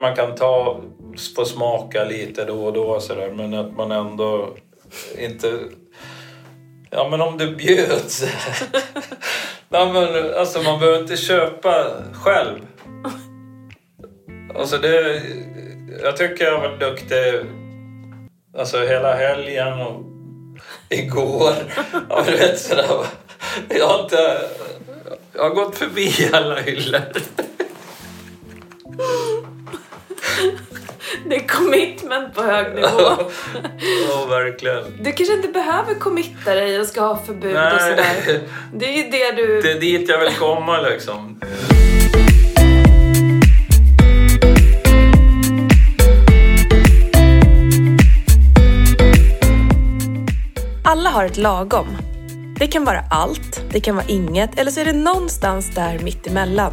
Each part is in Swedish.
man kan ta, få smaka lite då och då så där, men att man ändå inte... Ja men om det bjöds. Nej, men, alltså man behöver inte köpa själv. Alltså det... Jag tycker jag varit duktig alltså hela helgen och igår. Ja, du vet sådär. Jag har inte... Jag har gått förbi alla hyllor. Commitment på hög nivå. Ja, verkligen. Du kanske inte behöver committa dig och ska ha förbud och sådär. Det är ju det du... Det är dit jag vill komma liksom. Alla har ett lagom. Det kan vara allt, det kan vara inget eller så är det någonstans där mittemellan.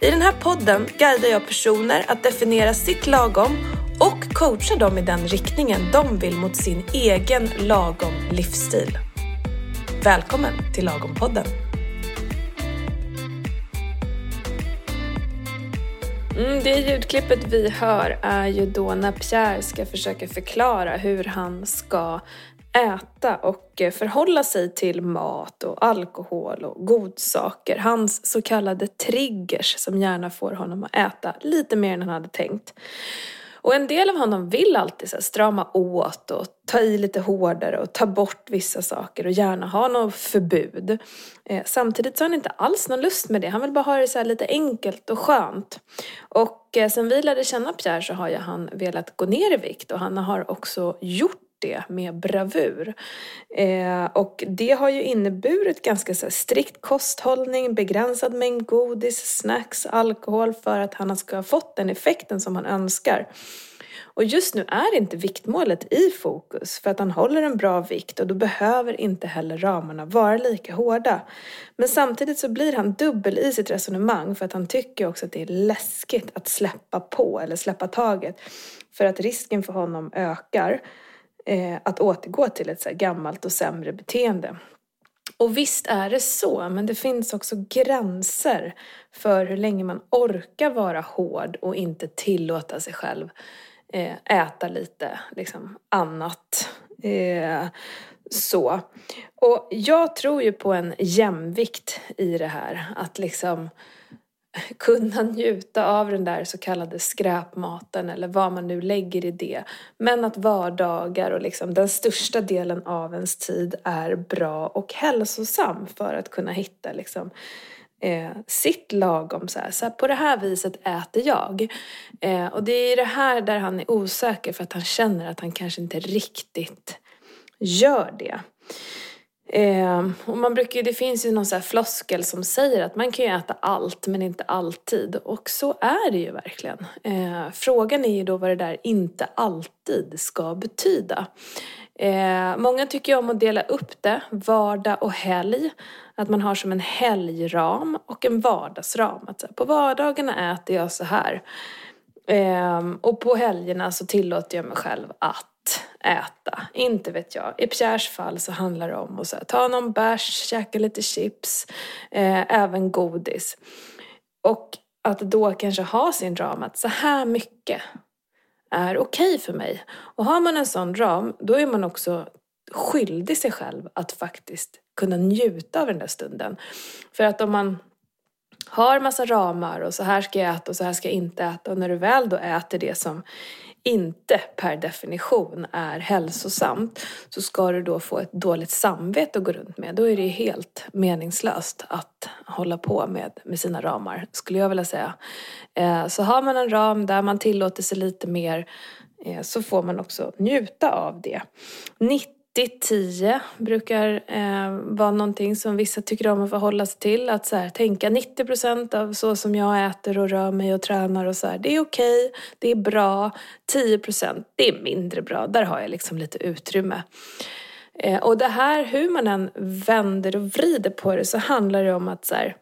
I den här podden guidar jag personer att definiera sitt lagom och coacha dem i den riktningen de vill mot sin egen lagom livsstil. Välkommen till Lagompodden! Mm, det ljudklippet vi hör är ju då när Pierre ska försöka förklara hur han ska äta och förhålla sig till mat och alkohol och godsaker. Hans så kallade triggers som gärna får honom att äta lite mer än han hade tänkt. Och en del av honom vill alltid så strama åt och ta i lite hårdare och ta bort vissa saker och gärna ha något förbud. Eh, samtidigt så har han inte alls någon lust med det. Han vill bara ha det så lite enkelt och skönt. Och eh, sen vi lärde känna Pierre så har ju han velat gå ner i vikt och han har också gjort det med bravur. Eh, och det har ju inneburit ganska så strikt kosthållning, begränsad mängd godis, snacks, alkohol för att han ska ha fått den effekten som han önskar. Och just nu är inte viktmålet i fokus för att han håller en bra vikt och då behöver inte heller ramarna vara lika hårda. Men samtidigt så blir han dubbel i sitt resonemang för att han tycker också att det är läskigt att släppa på eller släppa taget för att risken för honom ökar eh, att återgå till ett så gammalt och sämre beteende. Och visst är det så, men det finns också gränser för hur länge man orkar vara hård och inte tillåta sig själv eh, äta lite liksom, annat. Eh, så. Och jag tror ju på en jämvikt i det här. Att liksom kunna njuta av den där så kallade skräpmaten eller vad man nu lägger i det. Men att vardagar och liksom den största delen av ens tid är bra och hälsosam för att kunna hitta liksom eh, sitt lagom. Så här. så här, på det här viset äter jag. Eh, och det är det här där han är osäker för att han känner att han kanske inte riktigt gör det. Eh, och man brukar, det finns ju någon så floskel som säger att man kan ju äta allt men inte alltid. Och så är det ju verkligen. Eh, frågan är ju då vad det där inte alltid ska betyda. Eh, många tycker ju om att dela upp det, vardag och helg. Att man har som en helgram och en vardagsram. Att på vardagarna äter jag så här. Ehm, och på helgerna så tillåter jag mig själv att äta. Inte vet jag. I Pierres fall så handlar det om att så här, ta någon bärs, käka lite chips, eh, även godis. Och att då kanske ha sin ram att så här mycket är okej okay för mig. Och har man en sån ram, då är man också skyldig sig själv att faktiskt kunna njuta av den där stunden. För att om man har massa ramar och så här ska jag äta och så här ska jag inte äta och när du väl då äter det som inte per definition är hälsosamt så ska du då få ett dåligt samvete att gå runt med. Då är det helt meningslöst att hålla på med, med sina ramar, skulle jag vilja säga. Eh, så har man en ram där man tillåter sig lite mer eh, så får man också njuta av det. 90-10 brukar eh, vara någonting som vissa tycker om att förhålla sig till. Att så här, tänka 90% av så som jag äter och rör mig och tränar och så här, det är okej, okay, det är bra. 10% det är mindre bra, där har jag liksom lite utrymme. Eh, och det här, hur man än vänder och vrider på det så handlar det om att så här,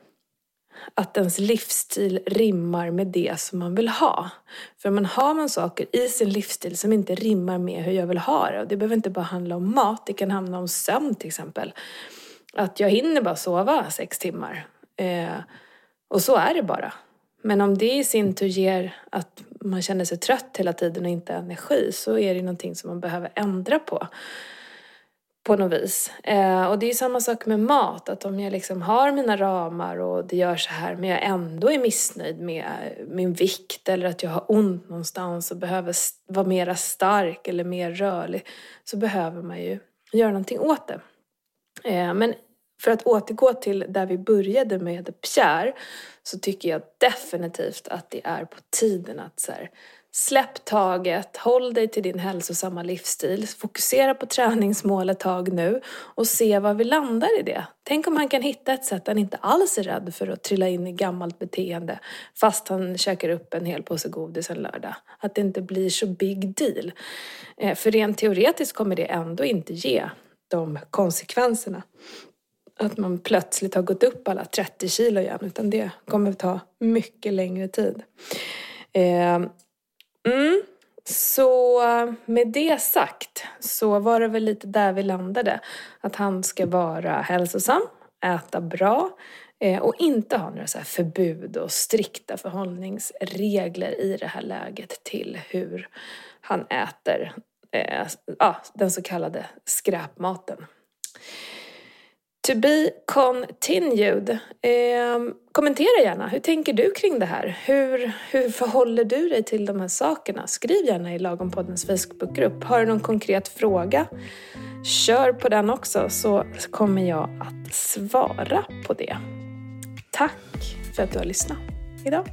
att ens livsstil rimmar med det som man vill ha. För man har man saker i sin livsstil som inte rimmar med hur jag vill ha det. Och det behöver inte bara handla om mat, det kan handla om sömn till exempel. Att jag hinner bara sova sex timmar. Eh, och så är det bara. Men om det i sin tur ger att man känner sig trött hela tiden och inte har energi så är det någonting som man behöver ändra på på något vis. Eh, och det är samma sak med mat, att om jag liksom har mina ramar och det gör så här men jag ändå är missnöjd med min vikt eller att jag har ont någonstans och behöver vara mera stark eller mer rörlig så behöver man ju göra någonting åt det. Eh, men för att återgå till där vi började med Pierre så tycker jag definitivt att det är på tiden att så här, Släpp taget, håll dig till din hälsosamma livsstil, fokusera på träningsmål ett tag nu och se var vi landar i det. Tänk om han kan hitta ett sätt där han inte alls är rädd för att trilla in i gammalt beteende fast han käkar upp en hel påse godis en lördag. Att det inte blir så big deal. Eh, för rent teoretiskt kommer det ändå inte ge de konsekvenserna att man plötsligt har gått upp alla 30 kilo igen utan det kommer ta mycket längre tid. Eh, Mm. Så med det sagt så var det väl lite där vi landade. Att han ska vara hälsosam, äta bra eh, och inte ha några så förbud och strikta förhållningsregler i det här läget till hur han äter eh, ah, den så kallade skräpmaten. To be continued. Eh, kommentera gärna. Hur tänker du kring det här? Hur, hur förhåller du dig till de här sakerna? Skriv gärna i Lagompoddens Facebookgrupp. Har du någon konkret fråga? Kör på den också så kommer jag att svara på det. Tack för att du har lyssnat idag.